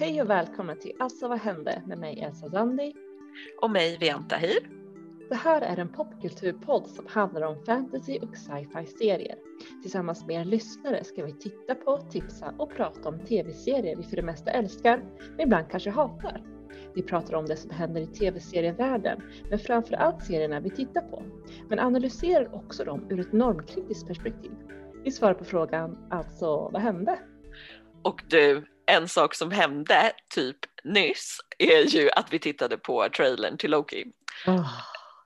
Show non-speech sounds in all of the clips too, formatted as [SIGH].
Hej och välkomna till Alltså vad hände med mig Elsa Zandi. Och mig Vianta Hir. Det här är en popkulturpodd som handlar om fantasy och sci-fi serier. Tillsammans med er lyssnare ska vi titta på, tipsa och prata om tv-serier vi för det mesta älskar, men ibland kanske hatar. Vi pratar om det som händer i tv-serievärlden, men framför allt serierna vi tittar på. Men analyserar också dem ur ett normkritiskt perspektiv. Vi svarar på frågan, alltså vad hände? Och du, en sak som hände typ nyss är ju att vi tittade på trailern till Loki. Oh,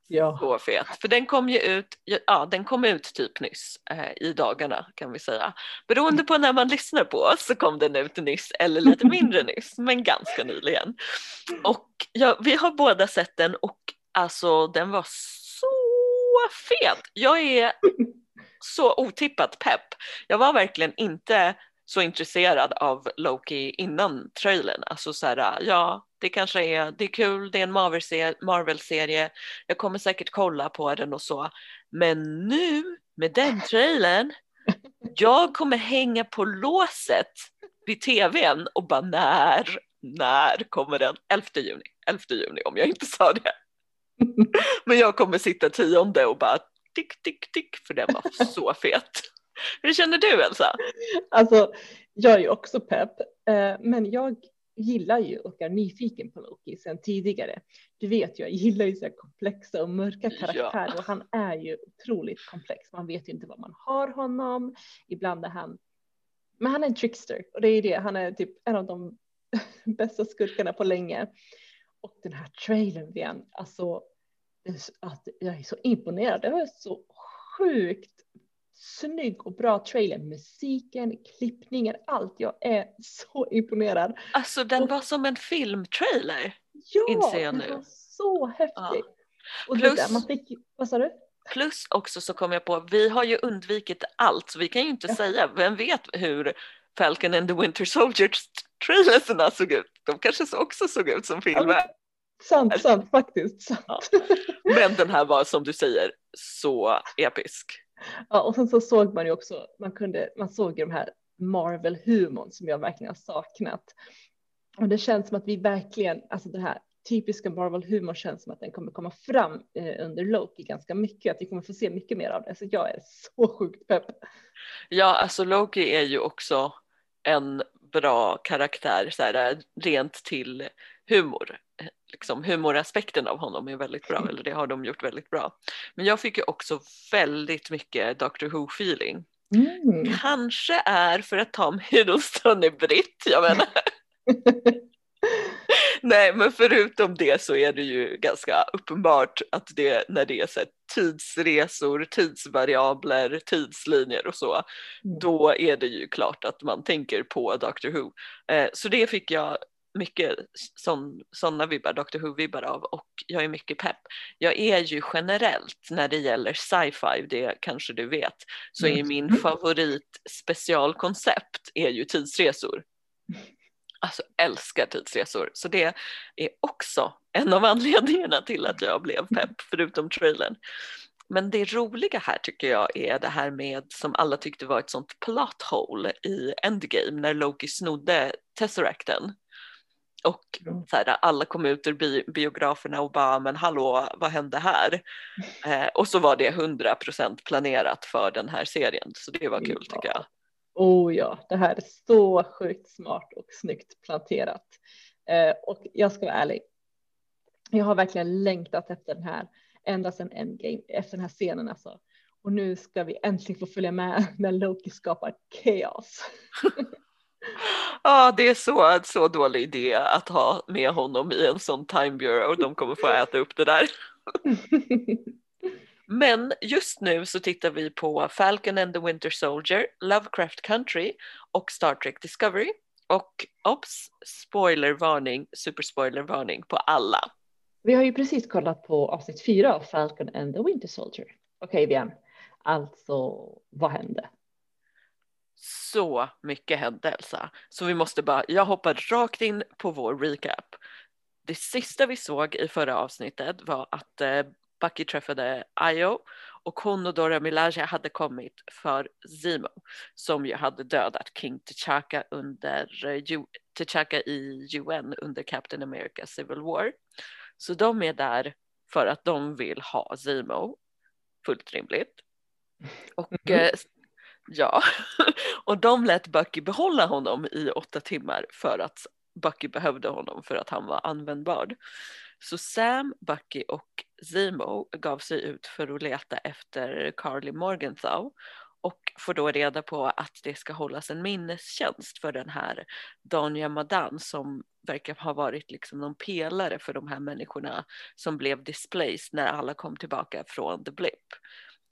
ja. Så fet. För den kom ju ut, ja den kom ut typ nyss eh, i dagarna kan vi säga. Beroende på när man lyssnar på oss så kom den ut nyss eller lite mindre [LAUGHS] nyss men ganska nyligen. Och ja, vi har båda sett den och alltså den var så fet. Jag är [LAUGHS] så otippat pepp. Jag var verkligen inte så intresserad av Loki innan trailern. Alltså så här, ja, det kanske är, det är kul, det är en Marvel-serie, jag kommer säkert kolla på den och så. Men nu med den trailern, jag kommer hänga på låset vid tvn och bara när, när kommer den? 11 juni, 11 juni om jag inte sa det. [LAUGHS] Men jag kommer sitta tionde och bara tick, tick, tick för den var så fet. Hur känner du Elsa? Alltså, jag är ju också pepp, eh, men jag gillar ju och är nyfiken på Loki sedan tidigare. Du vet ju, jag gillar ju så här komplexa och mörka karaktärer ja. och han är ju otroligt komplex. Man vet ju inte vad man har honom. Ibland är han, men han är en trickster och det är det. Han är typ en av de [LAUGHS] bästa skurkarna på länge. Och den här trailern igen, alltså att jag är så imponerad. Det var så sjukt snygg och bra trailer. Musiken, klippningen, allt. Jag är så imponerad. Alltså den var som en filmtrailer. Ja, inser jag den nu. var så häftig. Ja. Och Plus, där, man fick, vad sa du? Plus också så kom jag på, vi har ju undvikit allt så vi kan ju inte ja. säga, vem vet hur Falcon and the Winter Soldier trailerserna såg ut. De kanske också såg ut som filmer. Ja, sant, sant faktiskt. Sant. Ja. [LAUGHS] Men den här var som du säger så episk. Ja, och sen så såg man ju också, man kunde, man såg ju de här Marvel-humorn som jag verkligen har saknat. Och det känns som att vi verkligen, alltså det här typiska Marvel-humor känns som att den kommer komma fram eh, under Loki ganska mycket, att vi kommer få se mycket mer av det. Så jag är så sjukt pepp. Ja, alltså Loki är ju också en bra karaktär så här, rent till humor liksom, humoraspekten av honom är väldigt bra, eller det har de gjort väldigt bra. Men jag fick ju också väldigt mycket Doctor Who-feeling. Mm. Kanske är för att Tom Hiddleston är britt, jag menar. [LAUGHS] Nej, men förutom det så är det ju ganska uppenbart att det när det är så tidsresor, tidsvariabler, tidslinjer och så, mm. då är det ju klart att man tänker på Doctor Who. Eh, så det fick jag mycket sådana vibbar, Doctor Who-vibbar av och jag är mycket pepp. Jag är ju generellt när det gäller sci-fi, det kanske du vet, så är mm. min favorit specialkoncept är ju tidsresor. Alltså älskar tidsresor, så det är också en av anledningarna till att jag blev pepp, förutom trailern. Men det roliga här tycker jag är det här med som alla tyckte var ett sånt plot hole i Endgame när Loki snodde Tesseracten och så här, alla kom ut ur bi biograferna och bara, men hallå, vad hände här? [LAUGHS] Eh, och så var det 100% planerat för den här serien, så det var kul ja. tycker jag. Oh ja, det här är så sjukt smart och snyggt planterat. Eh, och jag ska vara ärlig, jag har verkligen längtat efter den här ända sedan Endgame, efter den här scenen alltså. Och nu ska vi äntligen få följa med [LAUGHS] när Loki skapar kaos. [LAUGHS] Ja, det är så, så dålig idé att ha med honom i en sån time bureau. De kommer få äta upp det där. [LAUGHS] Men just nu så tittar vi på Falcon and the Winter Soldier, Lovecraft Country och Star Trek Discovery. Och ops, spoilervarning, superspoilervarning på alla. Vi har ju precis kollat på avsnitt fyra av Falcon and the Winter Soldier. Okej, okay, Bian. Alltså, vad hände? Så mycket hände Elsa. Så vi måste bara, jag hoppar rakt in på vår recap. Det sista vi såg i förra avsnittet var att eh, Bucky träffade Io och hon och Dora Milaje hade kommit för Zemo som ju hade dödat King T'Chaka under eh, T'Chaka i UN under Captain America Civil War. Så de är där för att de vill ha Zemo. Fullt rimligt. Och mm. eh, ja, [LAUGHS] och de lät Bucky behålla honom i åtta timmar för att Bucky behövde honom för att han var användbar. Så Sam, Bucky och Zemo gav sig ut för att leta efter Carly Morgenthau och får då reda på att det ska hållas en minnestjänst för den här Danja Madan som verkar ha varit liksom någon pelare för de här människorna som blev displaced när alla kom tillbaka från the blip.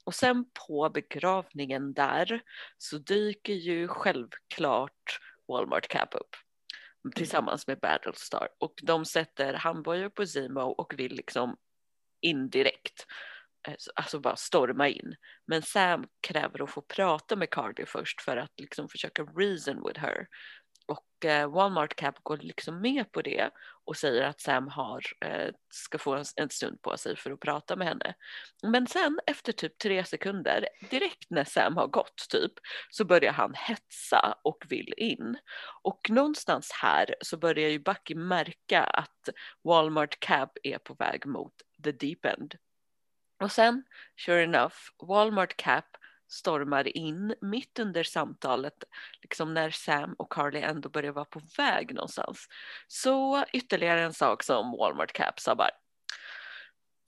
Och sen på begravningen där så dyker ju självklart Walmart Cap upp tillsammans med Battlestar och de sätter handbojor på Zemo och vill liksom indirekt Eh, alltså bara storma in. Men Sam kräver att få prata med Cardi först för att liksom försöka reason with her. Eh, Walmart Cap går liksom med på det och säger att Sam har, eh, ska få en, en, stund på sig för att prata med henne. Men sen efter typ tre sekunder, direkt när Sam har gått typ, så börjar han hetsa och vill in. Och någonstans här så börjar ju Bucky märka att Walmart Cap är på väg mot the deep end. Och sen, sure enough, Walmart Cap stormar in mitt under samtalet, liksom när Sam och Carly ändå börjar vara på väg någonstans. Så ytterligare en sak som Walmart Cap sa bara.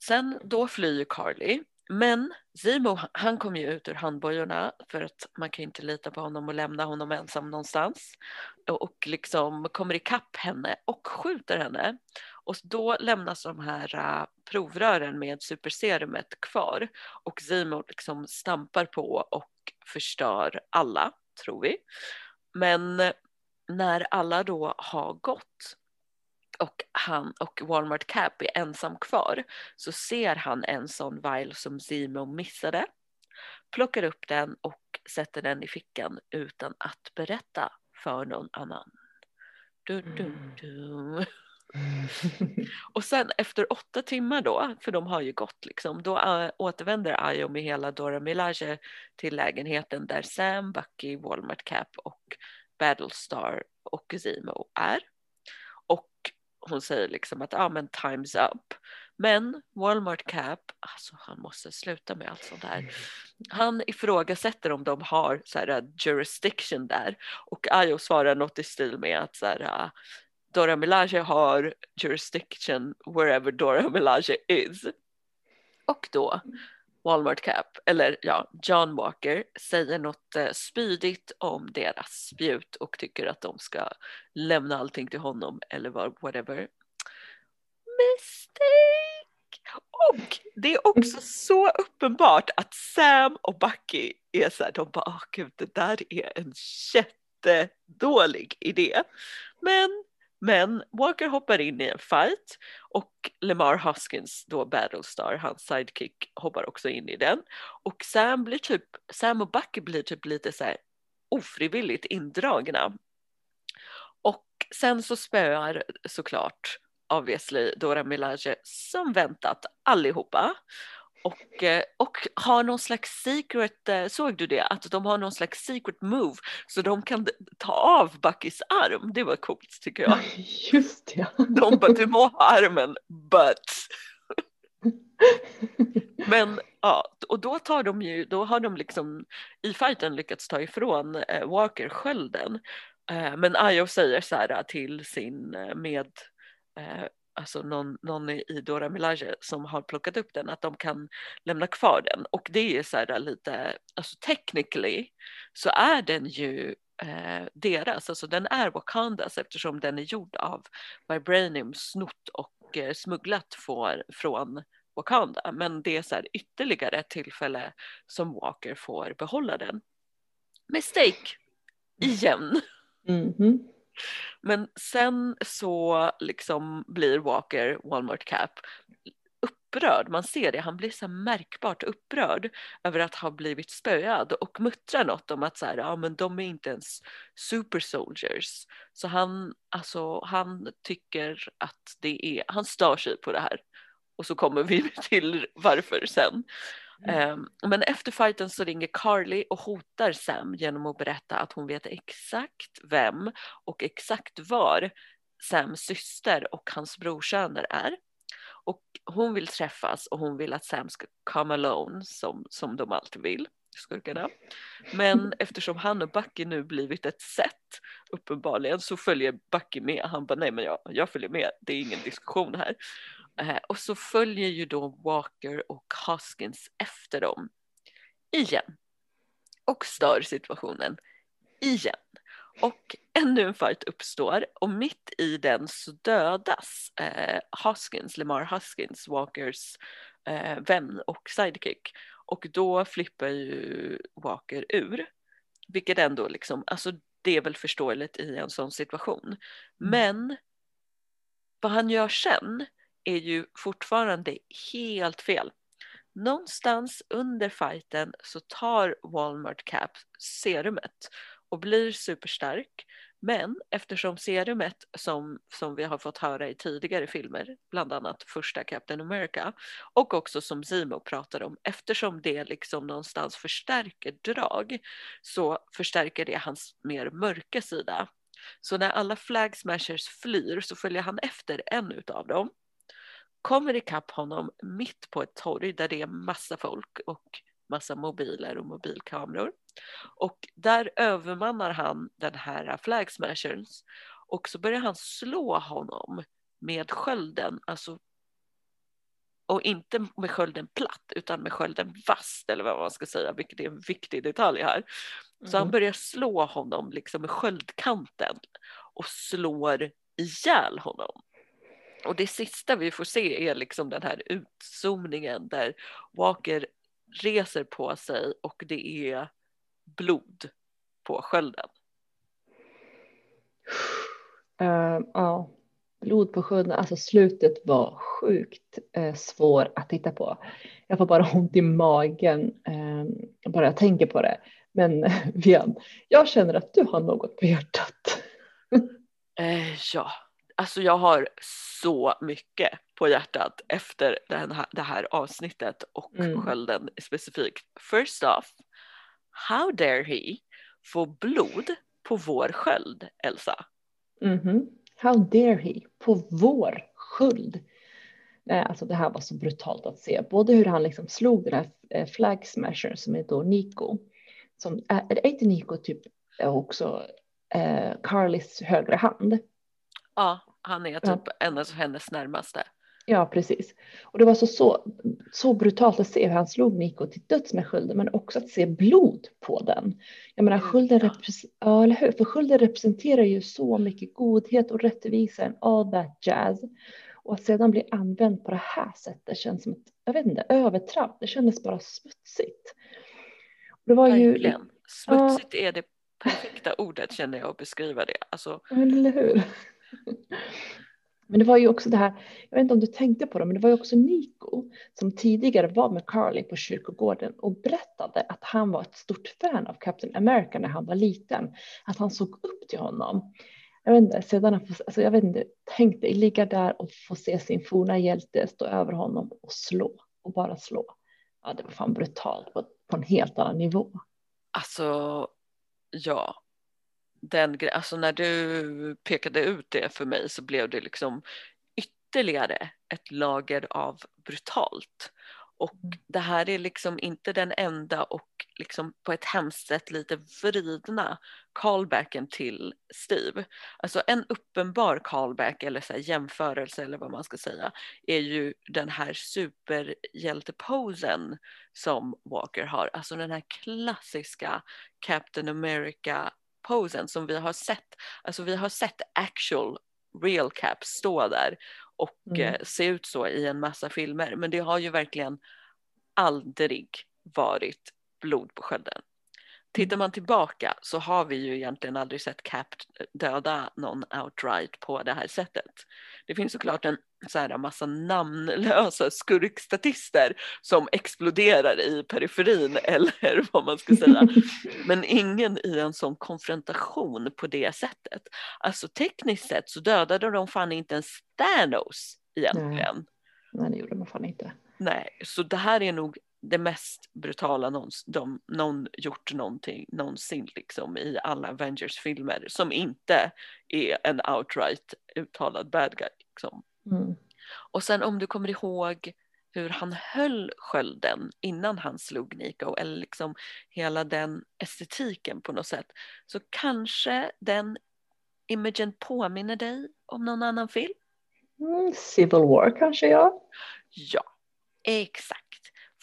Sen då flyr Carly, men Zimo han kommer ju ut ur handbojorna för att man kan inte lita på honom och lämna honom ensam någonstans och liksom kommer ikapp henne och skjuter henne och då lämnas de här uh, provrören med superserumet kvar och Zimo liksom stampar på och förstör alla, tror vi. Men när alla då har gått och han och Walmart Cap är ensam kvar så ser han en sån vial som Zimo missade, plockar upp den och sätter den i fickan utan att berätta för någon annan. Du, du, du. [LAUGHS] och sen efter åtta timmar då, för de har ju gått liksom, då äh, återvänder Ayo med hela Dora Milaje till lägenheten där Sam, Bucky, Walmart Cap och Battlestar och Zemo är. Och hon säger liksom att ja ah, men time's up. Men Walmart Cap, alltså han måste sluta med allt sånt där. Han ifrågasätter om de har så här, äh, jurisdiction där och Ayo svarar något i stil med att så här, äh, Dora Milaje har jurisdiction wherever Dora Milaje is. Och då Walmart Cap, eller ja, John Walker säger något eh, spydigt om deras spjut och tycker att de ska lämna allting till honom eller whatever. Mistake! Och det är också så uppenbart att Sam och Bucky är så här, de bara, åh oh, gud, det där är en jättedålig idé. Men men Walker hoppar in i en fight och Lemar Huskins, då Battlestar, hans sidekick, hoppar också in i den. Och Sam blir typ, Sam och Bucky blir typ lite så här ofrivilligt indragna. Och sen så spöar såklart obviously Dora Milaje som väntat allihopa och, eh, och har någon slags secret, eh, såg du det? Att de har någon slags secret move så de kan ta av Buckys arm. Det var coolt tycker jag. [LAUGHS] Just det. De bara, du må ha armen, but. [LAUGHS] Men ja, och då tar de ju, då har de liksom i fighten lyckats ta ifrån eh, Walker skölden. Eh, men Ayo säger så här till sin eh, med eh, alltså någon, någon i Dora Milaje som har plockat upp den, att de kan lämna kvar den. Och det är så här lite, alltså technically så är den ju eh, deras, alltså den är Wakandas eftersom den är gjord av Vibranium, snott och eh, smugglat för, från Wakanda. Men det är så här ytterligare ett tillfälle som Walker får behålla den. Mistake, igen. Mm -hmm. Men sen så liksom blir Walker, Walmart Cap, upprörd. Man ser det, han blir så märkbart upprörd över att ha blivit spöad och muttrar något om att så här, ja, men de är inte ens super soldiers. Så han, alltså, han tycker att det är, han stör sig på det här. Och så kommer vi [LAUGHS] till varför sen. Mm. Ehm, men efter fighten så ringer Carly och hotar Sam genom att berätta att hon vet exakt vem och exakt var Sams syster och hans brorsöner är. Och hon vill träffas och hon vill att Sam ska come alone som, som de alltid vill, skurkarna. Men eftersom han och Bucky nu blivit ett set uppenbarligen så följer Bucky med. Han bara nej men jag, jag följer med, det är ingen diskussion här. Eh, och så följer ju då Walker och Hoskins efter dem igen. Och stör situationen igen. Och ännu en fight uppstår och mitt i den så dödas eh, Hoskins, Lamar Hoskins, Walkers eh, vän och sidekick. Och då flippar ju Walker ur. Vilket ändå liksom, alltså det är väl förståeligt i en sån situation. Mm. Men vad han gör sen är ju fortfarande helt fel. Någonstans under fighten så tar Walmart Cap serumet och blir superstark. Men eftersom serumet som, som vi har fått höra i tidigare filmer, bland annat första Captain America och också som Zimo pratar om, eftersom det liksom någonstans förstärker drag så förstärker det hans mer mörka sida. Så när alla flag smashers flyr så följer han efter en utav dem kommer ikapp honom mitt på ett torg där det är massa folk och massa mobiler och mobilkameror. Och där övermannar han den här flag smashers och så börjar han slå honom med skölden, alltså och inte med skölden platt utan med skölden vast eller vad man ska säga, vilket är en viktig detalj här. Så mm. han börjar slå honom liksom med sköldkanten och slår ihjäl honom. Och det sista vi får se är liksom den här utzoomningen där Walker reser på sig och det är blod på skölden. Uh, ja, blod på skölden, alltså slutet var sjukt uh, svår att titta på. Jag får bara ont i magen uh, bara jag tänker på det. Men [LAUGHS] Vian, jag känner att du har något på hjärtat. [LAUGHS] Ja, alltså jag har så mycket på hjärtat efter den här, det här avsnittet och mm. skölden specifikt. First off, how dare he få blod på vår sköld, Elsa? Mm -hmm. How dare he på vår sköld? Nej, alltså det här var så brutalt att se, både hur han liksom slog den här eh, flag smasher som är då Nico, som är, är inte Nico typ också eh, Carlys högra hand? Ja, han är typ ja. en av hennes närmaste. Ja, precis. Och det var så, så, så brutalt att se hur han slog Nico till döds med skölden, men också att se blod på den. Jag menar, skölden, ja. ja, eller hur? För skölden representerar ju så mycket godhet och rättvisa, and all that jazz. Och att sedan bli använd på det här sättet känns som ett, jag vet inte, övertramp. Det kändes bara smutsigt. Och det var Verkligen. Ju, Smutsigt ja. är det perfekta ordet känner jag att beskriva det. Alltså, eller hur? Men det var ju också det här, jag vet inte om du tänkte på det, men det var ju också Nico som tidigare var med Carly på kyrkogården och berättade att han var ett stort fan av Captain America när han var liten, att han såg upp till honom. Jag vet inte, sedan alltså jag vet inte, tänk dig ligga där och få se sin forna hjälte stå över honom och slå och bara slå. Ja, det var fan brutalt på, på en helt annan nivå. Alltså, ja, den alltså när du pekade ut det för mig så blev det liksom ytterligare ett lager av brutalt. Och mm. det här är liksom inte den enda och liksom på ett hemskt sätt lite vridna callbacken till Steve. Alltså en uppenbar callback eller så jämförelse eller vad man ska säga är ju den här superhjälteposen som Walker har. Alltså den här klassiska Captain America posen som vi har sett, alltså vi har sett actual real caps stå där och mm. eh, se ut så i en massa filmer. Men det har ju verkligen aldrig varit blod på skölden. Tittar man tillbaka så har vi ju egentligen aldrig sett Cap döda någon outright på det här sättet. Det finns såklart en så här massa namnlösa skurkstatister som exploderar i periferin [LAUGHS] eller vad man ska säga. Men ingen i en sån konfrontation på det sättet. Alltså tekniskt sett så dödade de fan inte ens Thanos egentligen. Nej, Nej det gjorde de fan inte. Nej, så det här är nog det mest brutala någon, de, någon gjort någonting någonsin liksom i alla Avengers-filmer som inte är en outright uttalad bad guy. Liksom. Mm. Och sen om du kommer ihåg hur han höll skölden innan han slog Nico eller liksom hela den estetiken på något sätt så kanske den imagen påminner dig om någon annan film? Mm, Civil War kanske ja. Ja, exakt.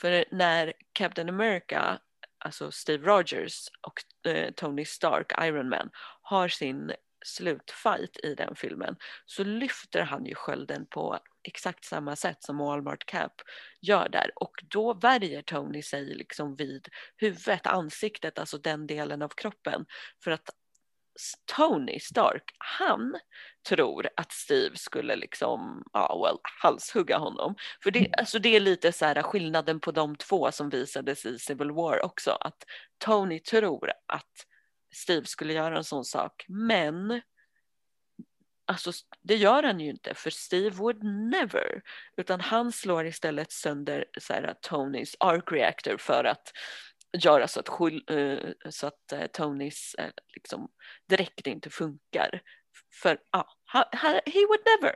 För när Captain America, alltså Steve Rogers och eh, Tony Stark, Iron Man, har sin slutfight i den filmen så lyfter han ju skölden på exakt samma sätt som Walmart Cap gör där. Och då värjer Tony sig liksom vid huvudet, ansiktet, alltså den delen av kroppen. För att Tony Stark, han tror att Steve skulle liksom, ja well, halshugga honom. För det, mm. alltså det är lite så här skillnaden på de två som visades i Civil War också, att Tony tror att Steve skulle göra en sån sak, men Alltså det gör han ju inte för Steve would never. Utan han slår istället sönder så här, Tonys arc reactor för att göra så att, uh, så att uh, Tonys uh, liksom, direkt inte funkar. För uh, he would never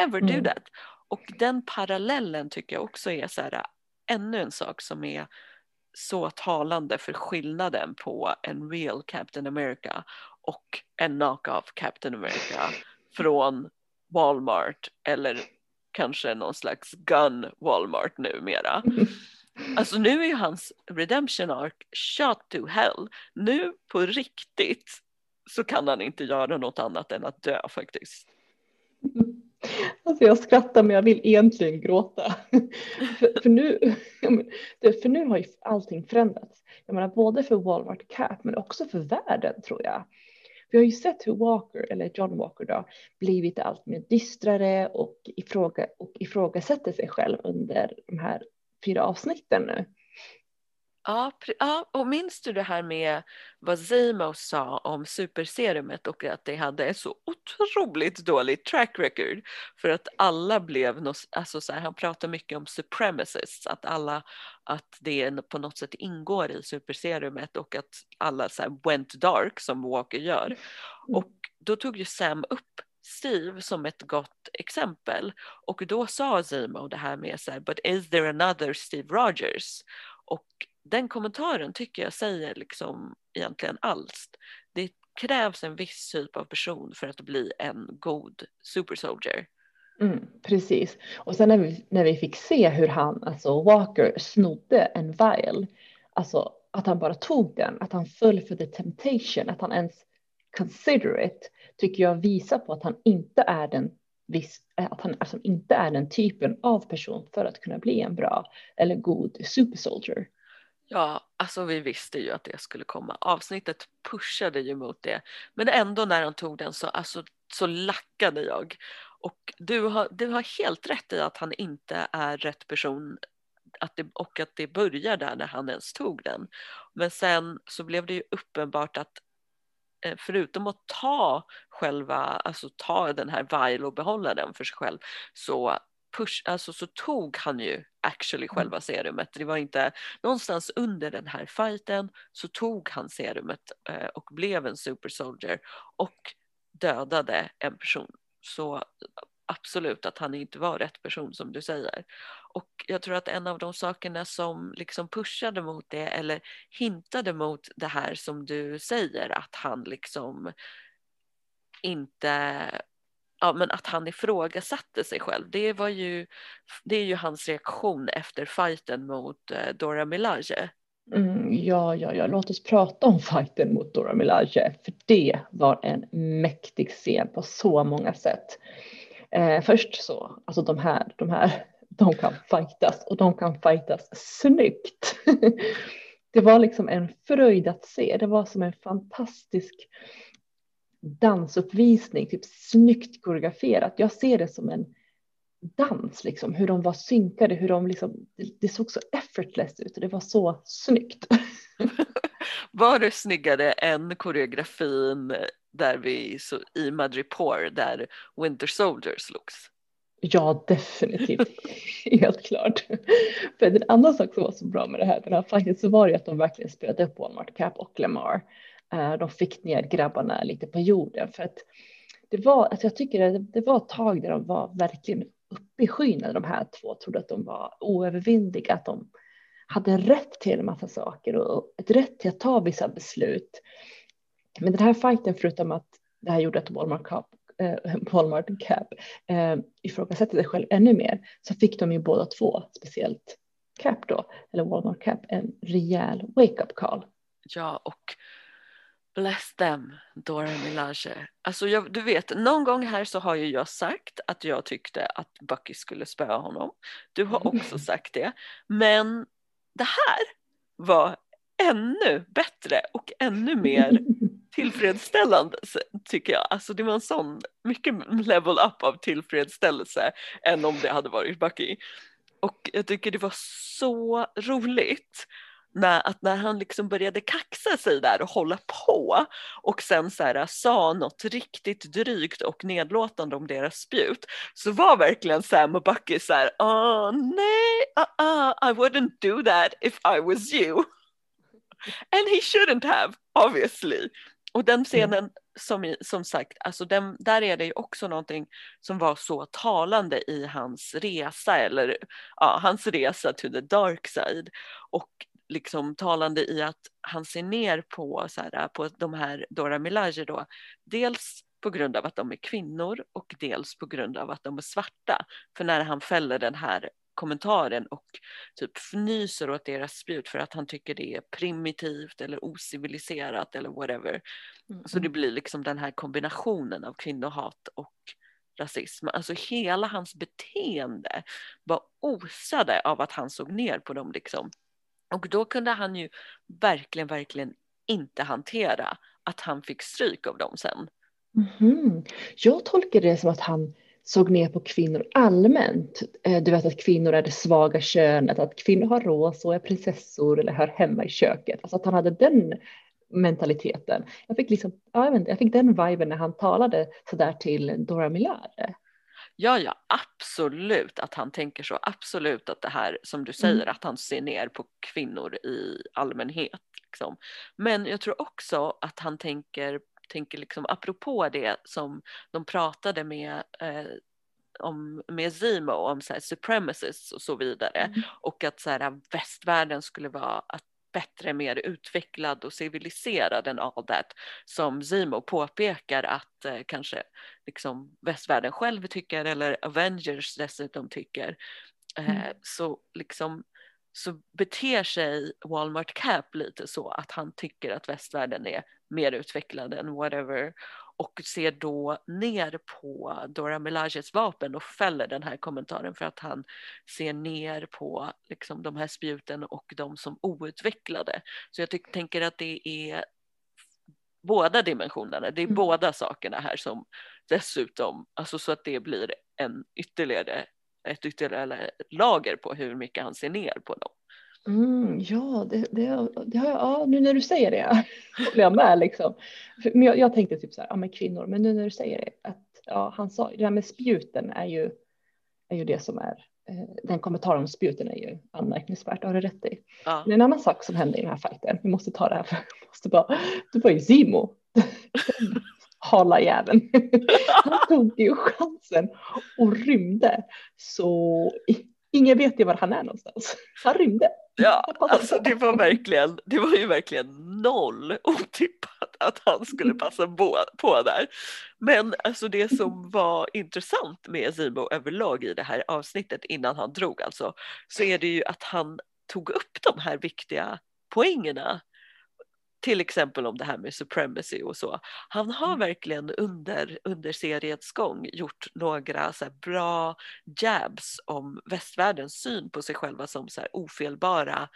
ever mm. do that. Och den parallellen tycker jag också är så här, ännu en sak som är så talande för skillnaden på en real Captain America och en knock-off Captain America från Walmart eller kanske någon slags gun Walmart numera. [LAUGHS] Alltså nu är ju hans redemption arc shot to hell. Nu på riktigt så kan han inte göra något annat än att dö faktiskt. Alltså jag skrattar men jag vill egentligen gråta. [LAUGHS] för, för, nu, för nu har ju allting förändrats. Jag menar både för Walmart Cap men också för världen tror jag. Vi har ju sett hur Walker, eller John Walker då, blivit allt mer dystrare och, ifråga, och ifrågasätter sig själv under de här fyra avsnitten nu. Ja, ja, och minns du det här med vad Zemo sa om superserumet och att det hade ett så otroligt dåligt track record för att alla blev, alltså så här, han pratar mycket om supremacists, att alla, att det på något sätt ingår i superserumet och att alla så här went dark som Walker gör. Mm. Och då tog ju Sam upp Steve som ett gott exempel och då sa Zemo det här med så här, but is there another Steve Rogers? Och den kommentaren tycker jag säger liksom egentligen allt. Det krävs en viss typ av person för att bli en god super soldier. Mm, precis. Och sen när vi, när vi fick se hur han, alltså Walker, snodde en vial, alltså att han bara tog den, att han föll för the temptation, att han ens consider it, tycker jag visar på att han inte är den viss, eh, att han alltså inte är den typen av person för att kunna bli en bra eller god super soldier. Ja, alltså vi visste ju att det skulle komma. Avsnittet pushade ju mot det. Men ändå när han tog den så, alltså, så lackade jag. Och du har, du har helt rätt i att han inte är rätt person att det, och att det börjar där när han ens tog den. Men sen så blev det ju uppenbart att eh, förutom att ta själva, alltså ta den här vial och behålla den för sig själv så push, alltså så tog han ju actually mm. själva serumet. Det var inte någonstans under den här fighten så tog han serumet eh, och blev en super soldier och dödade en person. Så absolut att han inte var rätt person som du säger. Och jag tror att en av de sakerna som liksom pushade mot det eller hintade mot det här som du säger att han liksom inte ja, men att han ifrågasatte sig själv. Det, var ju, det är ju hans reaktion efter fighten mot eh, Dora Milaje. Mm, ja, ja, ja, låt oss prata om fighten mot Dora Milaje, för det var en mäktig scen på så många sätt. Eh, först så, alltså de här, de här, de kan fightas och de kan fightas snyggt. [LAUGHS] det var liksom en fröjd att se. Det var som en fantastisk dansuppvisning, typ snyggt koreograferat. Jag ser det som en dans, liksom, hur de var synkade, hur de liksom, det, såg så effortless ut och det var så snyggt. [LAUGHS] var det snyggare än koreografin där vi så, i Madripoor där Winter Soldier slogs? Ja, definitivt. [LAUGHS] Helt klart. För en annan sak som var så bra med det här, den här fighten, så var det att de verkligen spelade upp Walmart Cap och Lamar. Eh, de fick ner grabbarna lite på jorden för att det var, alltså jag tycker att det var ett tag där de var verkligen uppe i skyn när de här två trodde att de var oövervinnliga, att de hade rätt till en massa saker och ett rätt till att ta vissa beslut. Men den här fighten, förutom att det här gjorde att Walmart Cup eh, [LAUGHS] Walmart Cap eh, ifrågasätter sig själv ännu mer så fick de ju båda två, speciellt Cap då, eller Walmart Cap, en rejäl wake-up call. Ja, och bless them, Dora Milaje. Alltså jag, du vet, någon gång här så har ju jag sagt att jag tyckte att Bucky skulle spöa honom. Du har mm. också sagt det. Men det här var ännu bättre och ännu mer [LAUGHS] tillfredsställande tycker jag. Alltså det var en sån mycket level up av tillfredsställelse än om det hade varit Bucky. Och jag tycker det var så roligt när, att när han liksom började kaxa sig där och hålla på och sen så här, sa något riktigt drygt och nedlåtande om deras spjut så var verkligen Sam och Bucky så här, oh, nej, uh, uh, I wouldn't do that if I was you. And he shouldn't have, obviously. Och den mm. scenen som, som sagt, alltså den, där är det ju också någonting som var så talande i hans resa eller ja, hans resa to the dark side och liksom talande i att han ser ner på, så här, på de här Dora Milaje då, dels på grund av att de är kvinnor och dels på grund av att de är svarta. För när han fäller den här kommentaren och typ fnyser åt deras spjut för att han tycker det är primitivt eller ociviliserat eller whatever. Mm. Så det blir liksom den här kombinationen av kvinnohat och rasism. Alltså hela hans beteende var osade av att han såg ner på dem liksom. Och då kunde han ju verkligen, verkligen inte hantera att han fick stryk av dem sen. Mm. Jag tolkar det som att han såg ner på kvinnor allmänt. Eh, du vet att kvinnor är det svaga könet, att kvinnor har rås och är prinsessor eller hör hemma i köket. Alltså att han hade den mentaliteten. Jag fick, liksom, jag, vet inte, jag fick den viben när han talade sådär till Dora Milare. Ja, ja, absolut att han tänker så. Absolut att det här som du säger, mm. att han ser ner på kvinnor i allmänhet. Liksom. Men jag tror också att han tänker tänker liksom apropå det som de pratade med eh, om, med Zimo om så här, supremacists och så vidare mm. och att så här, västvärlden skulle vara att bättre, mer utvecklad och civiliserad än all that som Zimo påpekar att eh, kanske liksom västvärlden själv tycker eller Avengers dessutom tycker. Eh, mm. Så liksom så beter sig Walmart Cap lite så att han tycker att västvärlden är mer utvecklad än whatever och ser då ner på Dora Milajes vapen och fäller den här kommentaren för att han ser ner på liksom, de här spjuten och de som outvecklade. Så jag tänker att det är båda dimensionerna, det är mm. båda sakerna här som dessutom, alltså så att det blir en ytterligare, ett ytterligare lager på hur mycket han ser ner på dem. Mm, ja, det, det, det har jag, ja, nu när du säger det [LAUGHS] håller jag med liksom. Men jag, jag, tänkte typ så här, ja men kvinnor, men nu när du säger det, att ja, han sa, det här med spjuten är ju, är ju det som är, eh, den kommentaren om spjuten är ju anmärkningsvärt, har du rätt i. Ja. Men en annan sak som hände i den här fighten, vi måste ta det här, [LAUGHS] för måste bara, det var ju Zimo. [LAUGHS] hala jäveln. Han tog ju chansen och rymde. Så ingen vet ju var han är någonstans. Han rymde. Ja, alltså det var verkligen, det var ju verkligen noll otippat att han skulle mm. passa på, på där. Men alltså det som var intressant med Zimo överlag i det här avsnittet innan han drog alltså, så är det ju att han tog upp de här viktiga poängerna till exempel om det här med supremacy och så. Han har mm. verkligen under, under seriens gång gjort några så bra jabs om västvärldens syn på sig själva som så ofelbara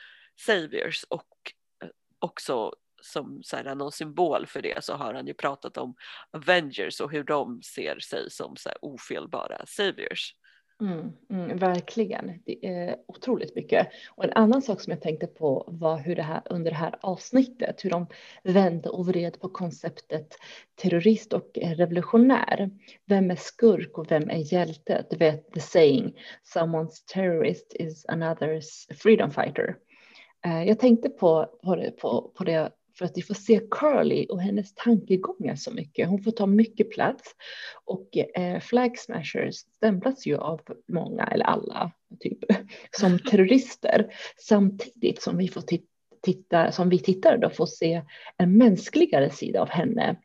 saviors och eh, också som så här, någon symbol för det så har han ju pratat om Avengers och hur de ser sig som så ofelbara saviors. Mm, mm, verkligen, det är otroligt mycket. Och en annan sak som jag tänkte på var hur det här under det här avsnittet, hur de vände och vred på konceptet terrorist och revolutionär. Vem är skurk och vem är hjälte? Du vet the saying, someone's terrorist is another's freedom fighter. Eh, jag tänkte på, på, det, på, på det för att vi får se Curly och hennes tankegångar så mycket. Hon får ta mycket plats och eh, Flag Smashers stämplas ju av många eller alla typ [LAUGHS] som [LAUGHS] terrorister samtidigt som vi får titta, som vi tittare då får se en mänskligare sida av henne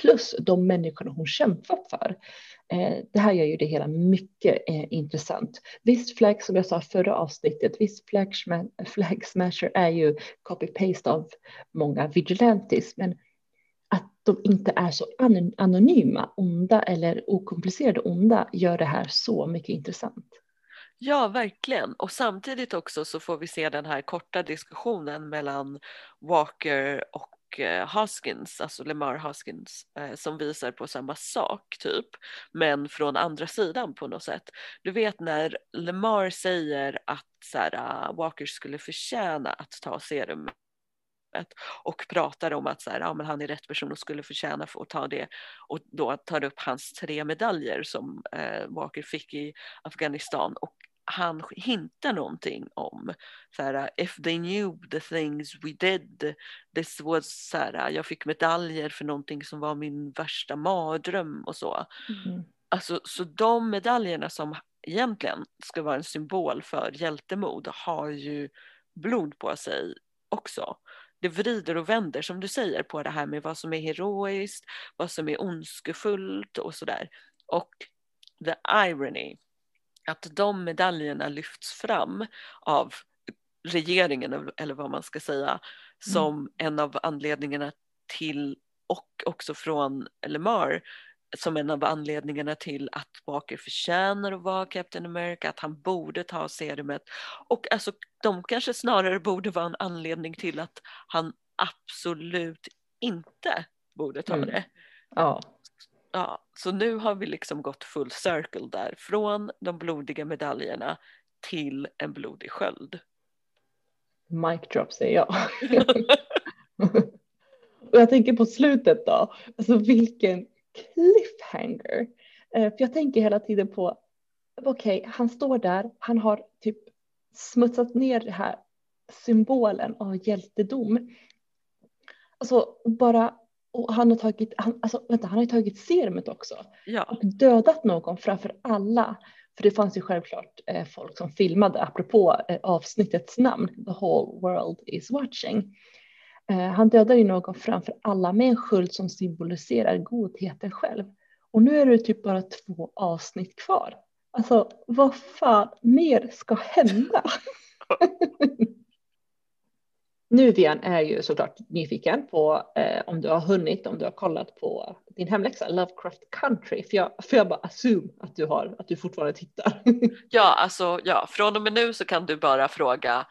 plus de människorna hon kämpar för. Eh, det här gör ju det hela mycket eh, intressant. Visst, flag som jag sa förra avsnittet, visst flag, flag smasher är ju copy-paste av många vigilantes, men att de inte är så anonyma, onda eller okomplicerade onda gör det här så mycket intressant. Ja, verkligen. Och samtidigt också så får vi se den här korta diskussionen mellan Walker och och eh, alltså Lemar Hoskins, eh, som visar på samma sak typ, men från andra sidan på något sätt. Du vet när Lemar säger att så här, ah, Walker skulle förtjäna att ta serumet och pratar om att så här, ja, men han är rätt person och skulle förtjäna för att ta det och då tar upp hans tre medaljer som eh, Walker fick i Afghanistan och han hintar någonting om så här, if they knew the things we did, this was så här, jag fick medaljer för någonting som var min värsta mardröm och så. Mm. Alltså, så de medaljerna som egentligen ska vara en symbol för hjältemod har ju blod på sig också. Det vrider och vänder som du säger på det här med vad som är heroiskt, vad som är ondskefullt och sådär. Och the irony att de medaljerna lyfts fram av regeringen eller vad man ska säga mm. som mm. en av anledningarna till och också från Lemar som en av anledningarna till att Walker förtjänar att vara Captain America, att han borde ta serumet och alltså de kanske snarare borde vara en anledning till att han absolut inte borde ta mm. det. Ja. Ja, så nu har vi liksom gått full circle där, från de blodiga medaljerna till en blodig sköld. Mic drop säger jag. och jag tänker på slutet då, alltså vilken cliffhanger. Eh, för jag tänker hela tiden på, okej, okay, han står där, han har typ smutsat ner det här symbolen av hjältedom. Alltså bara och han har tagit, han, alltså, vänta, han har tagit serumet också. Ja. Och dödat någon framför alla. För det fanns ju självklart eh, folk som filmade, apropå eh, avsnittets namn, The whole world is watching. Eh, han dödar ju någon framför alla med en sköld som symboliserar godheten själv. Och nu är det typ bara två avsnitt kvar. Alltså vad fan mer ska hända? [LAUGHS] [LAUGHS] Nu Vian är ju såklart nyfiken på eh, om du har hunnit, om du har kollat på din hemläxa Lovecraft Country. För jag, för jag bara assume att du har, att du fortfarande tittar. [LAUGHS] ja, alltså ja, från och med nu så kan du bara fråga.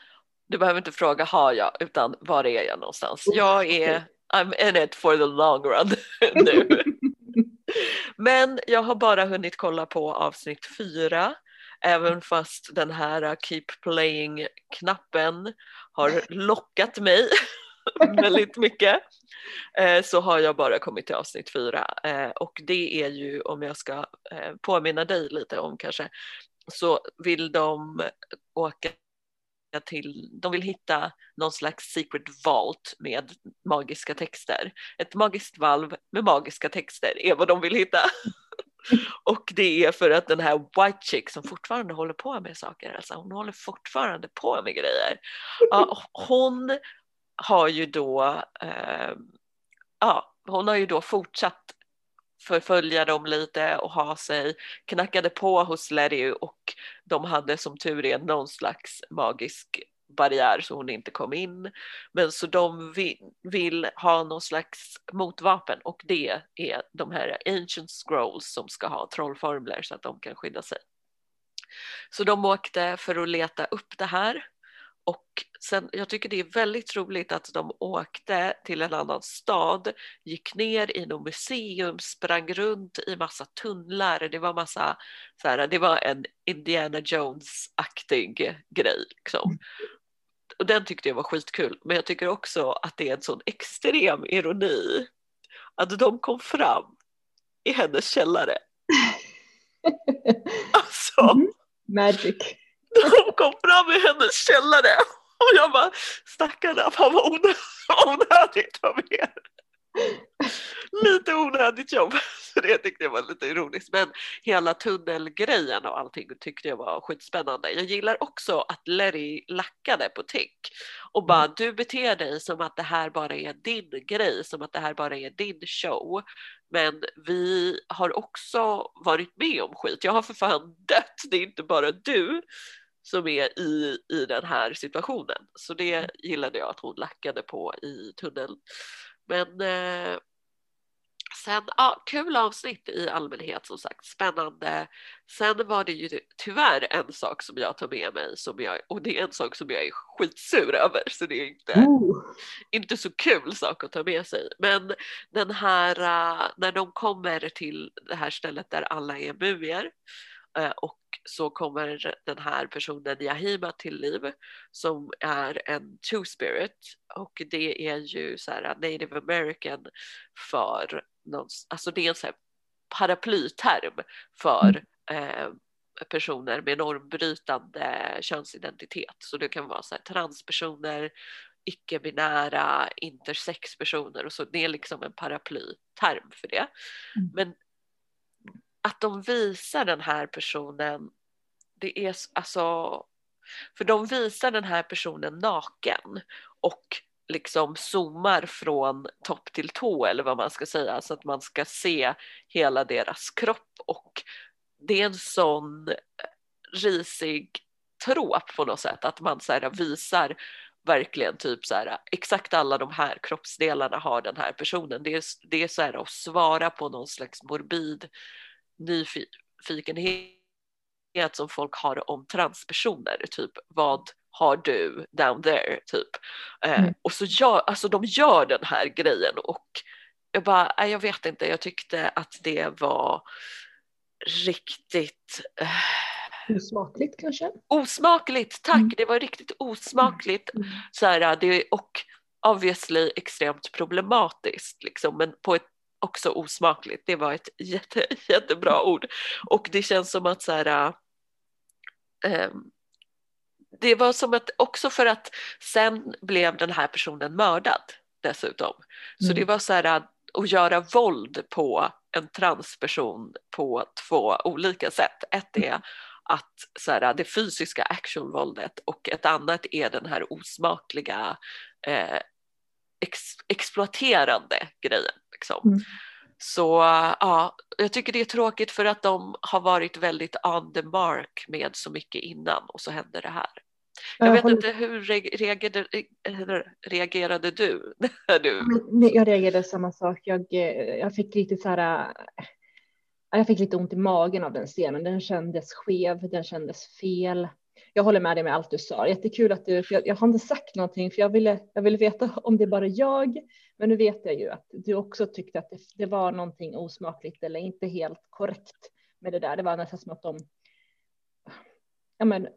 Du behöver inte fråga har jag, utan var är jag någonstans? Oh, jag är. I'm in it for the long run [LAUGHS] nu. [LAUGHS] Men jag har bara hunnit kolla på avsnitt fyra även fast den här keep playing-knappen har lockat mig [LAUGHS] väldigt mycket eh, så har jag bara kommit till avsnitt fyra eh, och det är ju om jag ska eh, påminna dig lite om kanske så vill de åka till, de vill hitta någon slags secret vault med magiska texter. Ett magiskt valv med magiska texter är vad de vill hitta. [LAUGHS] [LAUGHS] Och det är för att den här white chick som fortfarande håller på med saker, alltså hon håller fortfarande på med grejer. Ja, hon har ju då, eh, ja, hon har ju då fortsatt förfölja dem lite och ha sig, knackade på hos Letty och de hade som tur är någon slags magisk barriär så hon inte kom in. Men så de vill, vill, ha någon slags motvapen och det är de här ancient scrolls som ska ha trollformler så att de kan skydda sig. Så de åkte för att leta upp det här och sen, jag tycker det är väldigt roligt att de åkte till en annan stad, gick ner i något museum, sprang runt i massa tunnlar. Det var massa, så här, det var en Indiana Jones-aktig grej. Liksom. Och den tyckte jag var skitkul. Men jag tycker också att det är en sån extrem ironi att de kom fram i hennes källare. [LAUGHS] Alltså. Mm. Magic. De kom fram i hennes källare och jag bara stackarna, fan vad onödigt av er. [LAUGHS] Lite onödigt jobb, [LAUGHS] så det tyckte jag var lite ironiskt. Men hela tunnelgrejen och allting tyckte jag var skitspännande. Jag gillar också att Larry lackade på Tick och bara mm. du beter dig som att det här bara är din grej, som att det här bara är din show. Men vi har också varit med om skit. Jag har för fan dött, det är inte bara du som är i, i den här situationen. Så det mm. gillade jag att hon lackade på i tunneln. Men eh, sen, ja, kul avsnitt i allmänhet som sagt, spännande. Sen var det ju tyvärr en sak som jag tar med mig som jag, och det är en sak som jag är skitsur över så det är inte, oh. inte så kul sak att ta med sig. Men den här, uh, när de kommer till det här stället där alla är mumier och så kommer den här personen Yahima till liv som är en two-spirit och det är ju så här native american för någon, alltså det är en så här paraplyterm för eh, personer med normbrytande könsidentitet. Så det kan vara så här, transpersoner, icke-binära, intersexpersoner och så. Det är liksom en paraplyterm för det. Mm. Men att de visar den här personen, det är alltså, för de visar den här personen naken och liksom zoomar från topp till tå eller vad man ska säga så att man ska se hela deras kropp och det är en sån risig trop på något sätt att man så här visar verkligen typ så här exakt alla de här kroppsdelarna har den här personen. Det är, det är så här att svara på någon slags morbid nyfikenhet som folk har om transpersoner, typ vad har du down there, typ. Eh, mm. och så gör, alltså de gör den här grejen och jag bara, jag vet inte, jag tyckte att det var riktigt eh, Osmakligt kanske? Osmakligt, tack! Mm. Det var riktigt osmakligt. Mm. Så här, det, och obviously extremt problematiskt, liksom, men på ett också osmakligt. Det var ett jätte, [LAUGHS] jättebra ord. Och det känns som att så här, äh, det var som att också för att sen blev den här personen mördad dessutom. Så mm. det var så här att göra våld på en transperson på två olika sätt. Ett är att så här, det fysiska actionvåldet och ett annat är den här osmakliga eh, ex exploaterande grejen. Liksom. Mm. Så ja, jag tycker det är tråkigt för att de har varit väldigt on the mark med så mycket innan och så händer det här. Jag vet inte, hur reagerade, reagerade du? När du... Jag reagerade samma sak. Jag, jag fick lite så här, jag fick lite ont i magen av den scenen. Den kändes skev, den kändes fel jag håller med dig med allt du sa. Jättekul att du, för jag, jag har inte sagt någonting för jag ville, jag ville veta om det är bara jag. Men nu vet jag ju att du också tyckte att det, det var någonting osmakligt eller inte helt korrekt med det där. Det var nästan som att de ja, men,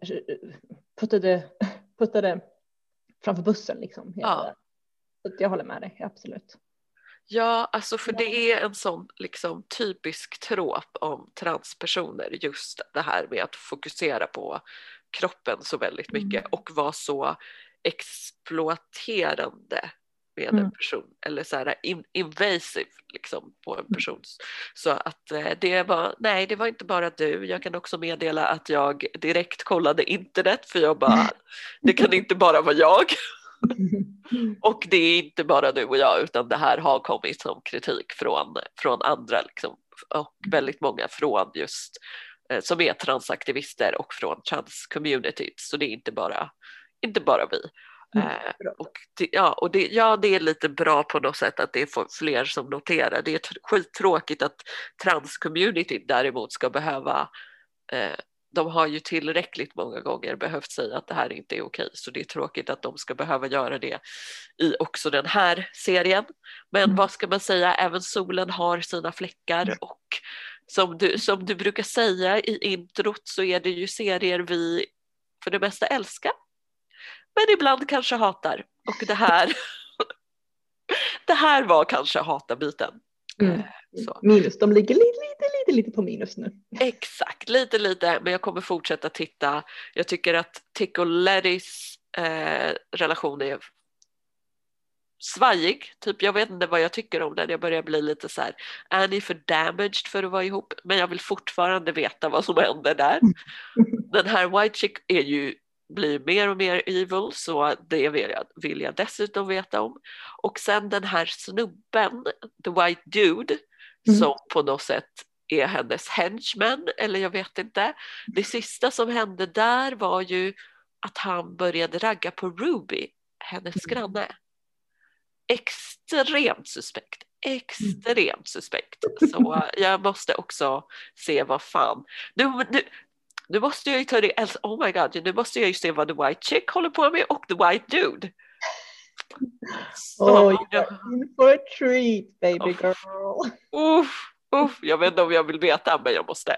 puttade, puttade framför bussen liksom. Ja. Så jag håller med dig, absolut. Ja, alltså för det är en sån liksom typisk trop om transpersoner, just det här med att fokusera på kroppen så väldigt mycket mm. och vara så exploaterande med mm. en person eller så här in, invasive liksom på en mm. person. Så att eh, det var, nej det var inte bara du, jag kan också meddela att jag direkt kollade internet för jag bara, [LAUGHS] det kan inte bara vara jag. [LAUGHS] och det är inte bara du och jag utan det här har kommit som kritik från, från andra liksom, och väldigt många från just Eh, som är transaktivister och från transcommunityt så det är inte bara, inte bara vi. Mm, eh, och det, ja, och det, ja, det är lite bra på något sätt att det är fler som noterar. Det är skittråkigt att transcommunityt däremot ska behöva eh, de har ju tillräckligt många gånger behövt säga att det här inte är okej så det är tråkigt att de ska behöva göra det i också den här serien. Men mm. vad ska man säga, även solen har sina fläckar och som du, som du brukar säga i introt så är det ju serier vi för det mesta älskar men ibland kanske hatar och det här [LAUGHS] det här var kanske hata-biten. Mm. Eh, minus, de ligger lite, lite, lite, lite på minus nu. Exakt, lite, lite, men jag kommer fortsätta titta. Jag tycker att Tick och Lettys eh, relation är svajig, typ jag vet inte vad jag tycker om den. Jag börjar bli lite så här, är ni för damaged för att vara ihop? Men jag vill fortfarande veta vad som händer där. [LAUGHS] Den här White Chick är ju blir mer och mer evil så det vill jag, vill jag dessutom veta om. Och sen den här snubben, the white dude, mm. som på något sätt är hennes henchman eller jag vet inte. Det sista som hände där var ju att han började ragga på Ruby, hennes mm. granne. Extremt suspekt, extremt suspekt. Så jag måste också se vad fan. Nu, nu, nu måste jag ju ta det, alltså, oh my god, nu måste jag ju se vad the white chick håller på med och the white dude. Så, oh, you're in for a treat baby girl. Uff, uff, jag vet inte om jag vill veta men jag måste.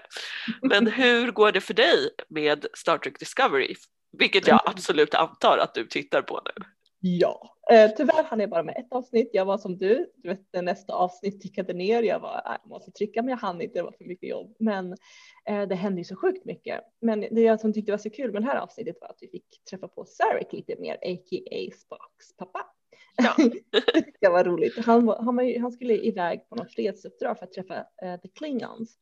Men hur går det för dig med Star Trek Discovery? Vilket jag [LAUGHS] absolut antar att du tittar på nu. Ja, eh, tyvärr hann jag bara med ett avsnitt. Jag var som du, du vet nästa avsnitt tickade ner. Jag var, jag måste trycka men jag hann inte, det var för mycket jobb. Men eh, det hände ju så sjukt mycket. Men det jag som tyckte var så kul med det här avsnittet var att vi fick träffa på Sarek lite mer, a.k.a. Spocks pappa. Ja. [LAUGHS] det var roligt. Han, han, han, skulle iväg på något fredsuppdrag för att träffa uh, the Klingons.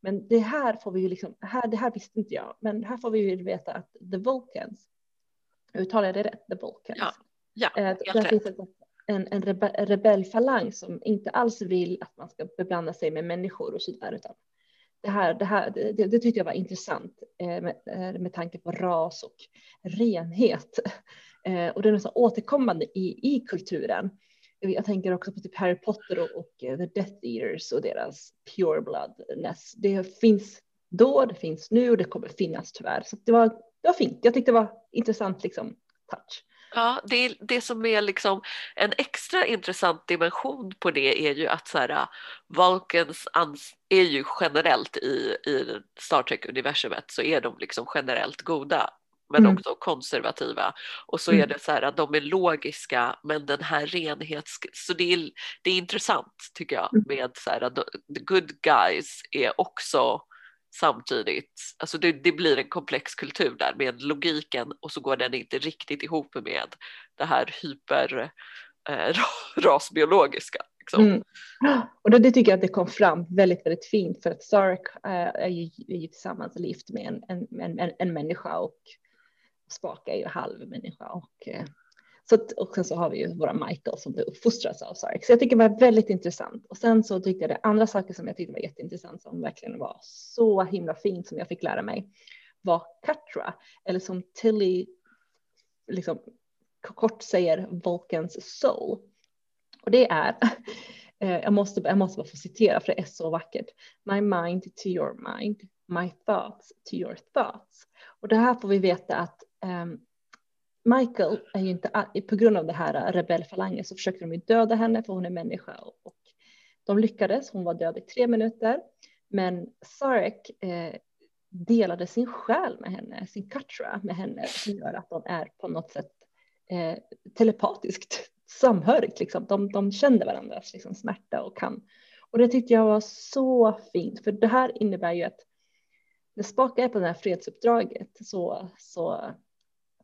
Men det här får vi ju liksom, här, det här visste inte jag, men här får vi ju veta att the Vulcans, uttalar jag det rätt? The Vulcans. Ja Ja, eh, där finns en, en rebe rebellfalang som inte alls vill att man ska beblanda sig med människor och sådär. Utan det, här, det, här, det, det tyckte jag var intressant eh, med, eh, med tanke på ras och renhet. [LAUGHS] Eh, och det är nästan återkommande i, i kulturen. Jag tänker också på typ Harry Potter och, och The Death Eaters och deras pure bloodness. Det finns då, det finns nu och det kommer finnas tyvärr. Så det var, det var fint. Jag tyckte det var intressant liksom touch. Ja, det, det som är liksom en extra intressant dimension på det är ju att så här, Vulcans är ju generellt i, i Star Trek-universumet så är de liksom generellt goda men mm. också konservativa. Och så mm. är det så här att de är logiska men den här renhets... Så det är, det är intressant tycker jag mm. med så här att the good guys är också samtidigt, alltså det, det, blir en komplex kultur där med logiken och så går den inte riktigt ihop med det här hyper eh, [LAUGHS] rasbiologiska. Liksom. Mm. Och det, det, tycker jag att det kom fram väldigt, väldigt fint för att Sark eh, är, ju, är ju tillsammans lift med en, en, en, en människa och Spak är ju halv människa och eh, så att, och sen så har vi ju våra Michael som uppfostras av Sarek. Så jag tycker det var väldigt intressant. Och sen så tyckte jag det andra saker som jag tyckte var jätteintressant som verkligen var så himla fint som jag fick lära mig var Katra eller som Tilly liksom kort säger Vulcans soul. Och det är, [LAUGHS] eh, jag måste, jag måste bara få citera för det är så vackert. My mind to your mind, my thoughts to your thoughts. Och det här får vi veta att um, Michael är ju inte, på grund av det här rebellfalangen så försökte de ju döda henne för hon är människa och de lyckades. Hon var död i tre minuter. Men Sarek eh, delade sin själ med henne, sin katra med henne som gör att de är på något sätt eh, telepatiskt [LAUGHS] samhörigt. Liksom. De, de kände varandras liksom, smärta och kan. Och det tyckte jag var så fint, för det här innebär ju att när Spaka är på det här fredsuppdraget så, så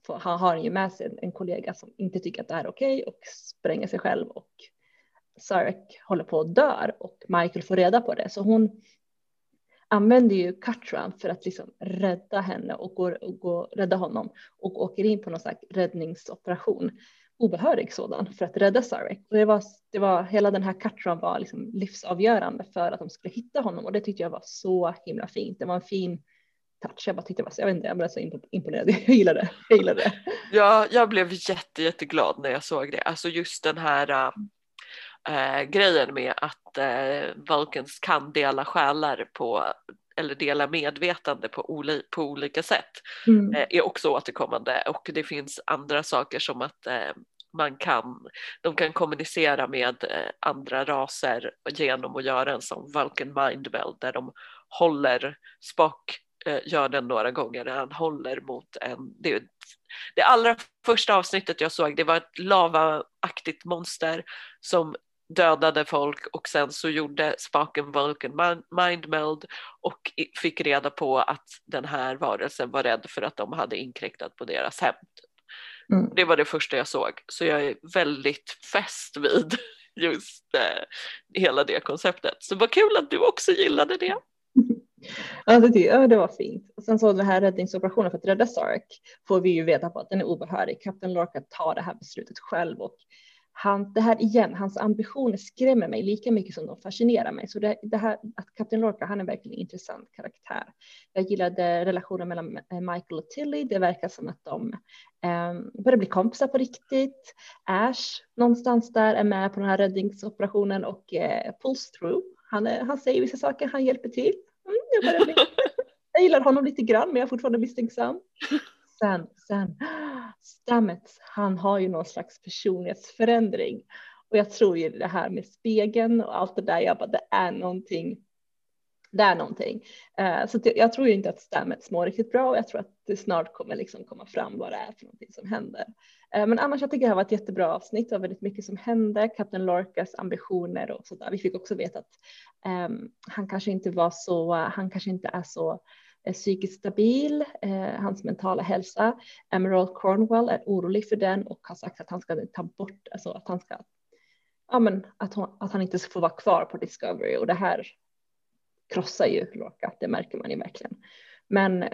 han har ju med sig en kollega som inte tycker att det här är okej okay och spränger sig själv och Sarek håller på att dör och Michael får reda på det. Så hon använder ju Katran för att liksom rädda henne och, går, och går, rädda honom och åker in på någon slags räddningsoperation, obehörig sådan, för att rädda Sarek. Och det var, det var, hela den här Katran var liksom livsavgörande för att de skulle hitta honom och det tyckte jag var så himla fint. Det var en fin touch. Jag bara tyckte, jag vet inte, jag blev så imponerad. [LAUGHS] Jag gillade det. Jag gillade det. Ja, jag blev jätte, jätteglad när jag såg det. Alltså just den här äh, grejen med att äh, Vulcans kan dela själar på eller dela medvetande på, oli, på olika sätt mm. eh, är också återkommande och det finns andra saker som att man kan, de kan kommunicera med andra raser genom att göra en sån Vulcan Mindbell där de håller eh, gör den några gånger när han håller mot en, det, det allra första avsnittet jag såg det var ett lavaaktigt monster som dödade folk och sen så gjorde Spock en Vulcan mindmeld och fick reda på att den här varelsen var rädd för att de hade inkräktat på deras hem. Mm. Det var det första jag såg så jag är väldigt fäst vid [LAUGHS] just eh, hela det konceptet. Så vad kul att du också gillade det. Alltså, det, ja, det var fint. Och sen så den här räddningsoperationen för att rädda Sark får vi ju veta på att den är obehörig. Kapten Lorca tar det här beslutet själv och han, det här igen, hans ambitioner skrämmer mig lika mycket som de fascinerar mig. Så det, det här att Kapten Lorca, han är verkligen en intressant karaktär. Jag gillade relationen mellan eh, Michael och Tilly. Det verkar som att de eh, börjar bli kompisar på riktigt. Ash någonstans där är med på den här räddningsoperationen och eh, pulls through. Han, är, han säger vissa saker, han hjälper till. Mm, jag, jag gillar honom lite grann, men jag är fortfarande misstänksam. Sen, sen Stamets, han har ju någon slags personlighetsförändring. Och jag tror ju det här med spegeln och allt det där, jag bara, det är någonting. Det är någonting. Uh, så jag tror ju inte att Stamets mår riktigt bra och jag tror att det snart kommer liksom komma fram vad det är för någonting som händer. Uh, men annars jag tycker det här var ett jättebra avsnitt. Det var väldigt mycket som hände. Kapten Lorcas ambitioner och sådär. Vi fick också veta att um, han kanske inte var så, han kanske inte är så eh, psykiskt stabil, eh, hans mentala hälsa. Emerald Cornwell är orolig för den och har sagt att han ska ta bort, alltså att han ska, ja men att, hon, att han inte ska få vara kvar på Discovery och det här krossar ju Lorca, det märker man ju verkligen. Men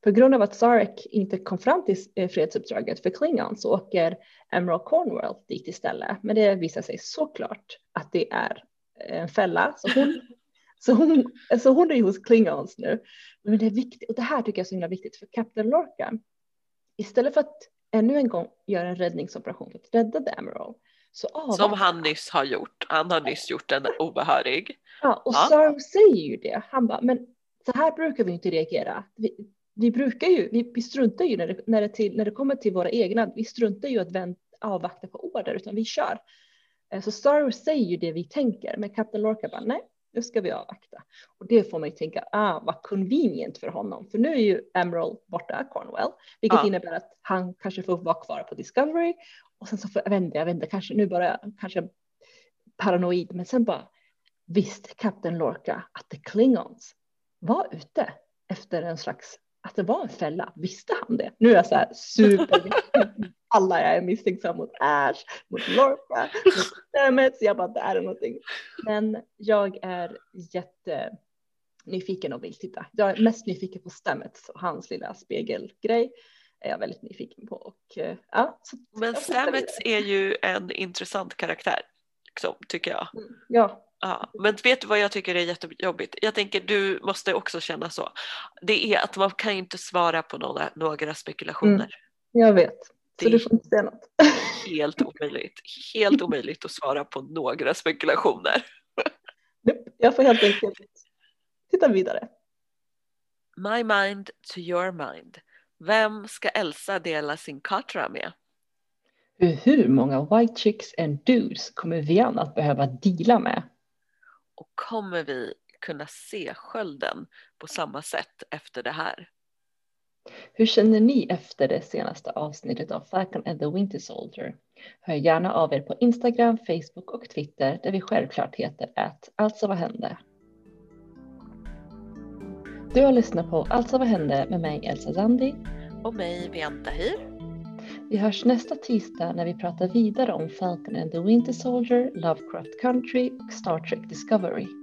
på grund av att Sarek inte kom fram till eh, fredsuppdraget för Klingon så åker Emerald Cornwell dit istället. Men det visar sig såklart att det är en fälla så hon [LAUGHS] så hon, så hon är ju hos Klingons nu. Men det är viktigt, och det här tycker jag är så himla viktigt för Captain Lorca. Istället för att ännu en gång göra en räddningsoperation för att rädda The Emerald. Så Som han nyss har gjort. Han har nyss gjort en obehörig. Ja, och ja. Sarv säger ju det. Han bara, men så här brukar vi inte reagera. Vi, vi brukar ju, vi, vi struntar ju när det, när, det till, när det kommer till våra egna, vi struntar ju att vänt, avvakta på order, utan vi kör. Eh, så Star säger ju det vi tänker, men Captain Lorca bara nej, nu ska vi avvakta. Och det får man ju tänka, ah, vad convenient för honom. För nu är ju Emerald borta, Cornwell, vilket ja. innebär att han kanske får vara kvar på Discovery. Och sen så får jag vända, kanske nu bara, kanske paranoid, men sen bara visst Captain Lorca att the Klingons var ute efter en slags att det var en fälla. Visste han det? Nu är jag så här super. [LAUGHS] Alla jag är misstänksam mot Ash, mot Lorca, mot Stamets. Jag bara, det är någonting. Men jag är jätte nyfiken och vill titta. Jag är mest nyfiken på Stamets och hans lilla spegelgrej är jag väldigt nyfiken på. Och, eh, ja, Men Stamets är ju en intressant karaktär, liksom, tycker jag. Mm, ja, Ja, men vet du vad jag tycker är jättejobbigt? Jag tänker du måste också känna så. Det är att man kan inte svara på några, några spekulationer. Mm, jag vet, så det du får inte säga något. Helt omöjligt. Helt omöjligt att svara på några spekulationer. [LAUGHS] Jag får helt enkelt titta vidare. My mind to your mind. Vem ska Elsa dela sin katra med? Hur många white chicks and dudes kommer Vian att behöva dela med? Och kommer vi kunna se skölden på samma sätt efter det här? Hur känner ni efter det senaste avsnittet av Falcon and the Winter Soldier? Hör gärna av er på Instagram, Facebook och Twitter där vi självklart heter att Alltså vad hände? Du har lyssnat på Alltså vad hände med mig Elsa Zandi och mig Bianta Hyr. Vi hörs nästa tisdag när vi pratar vidare om Falcon and the Winter Soldier, Lovecraft Country och Star Trek Discovery.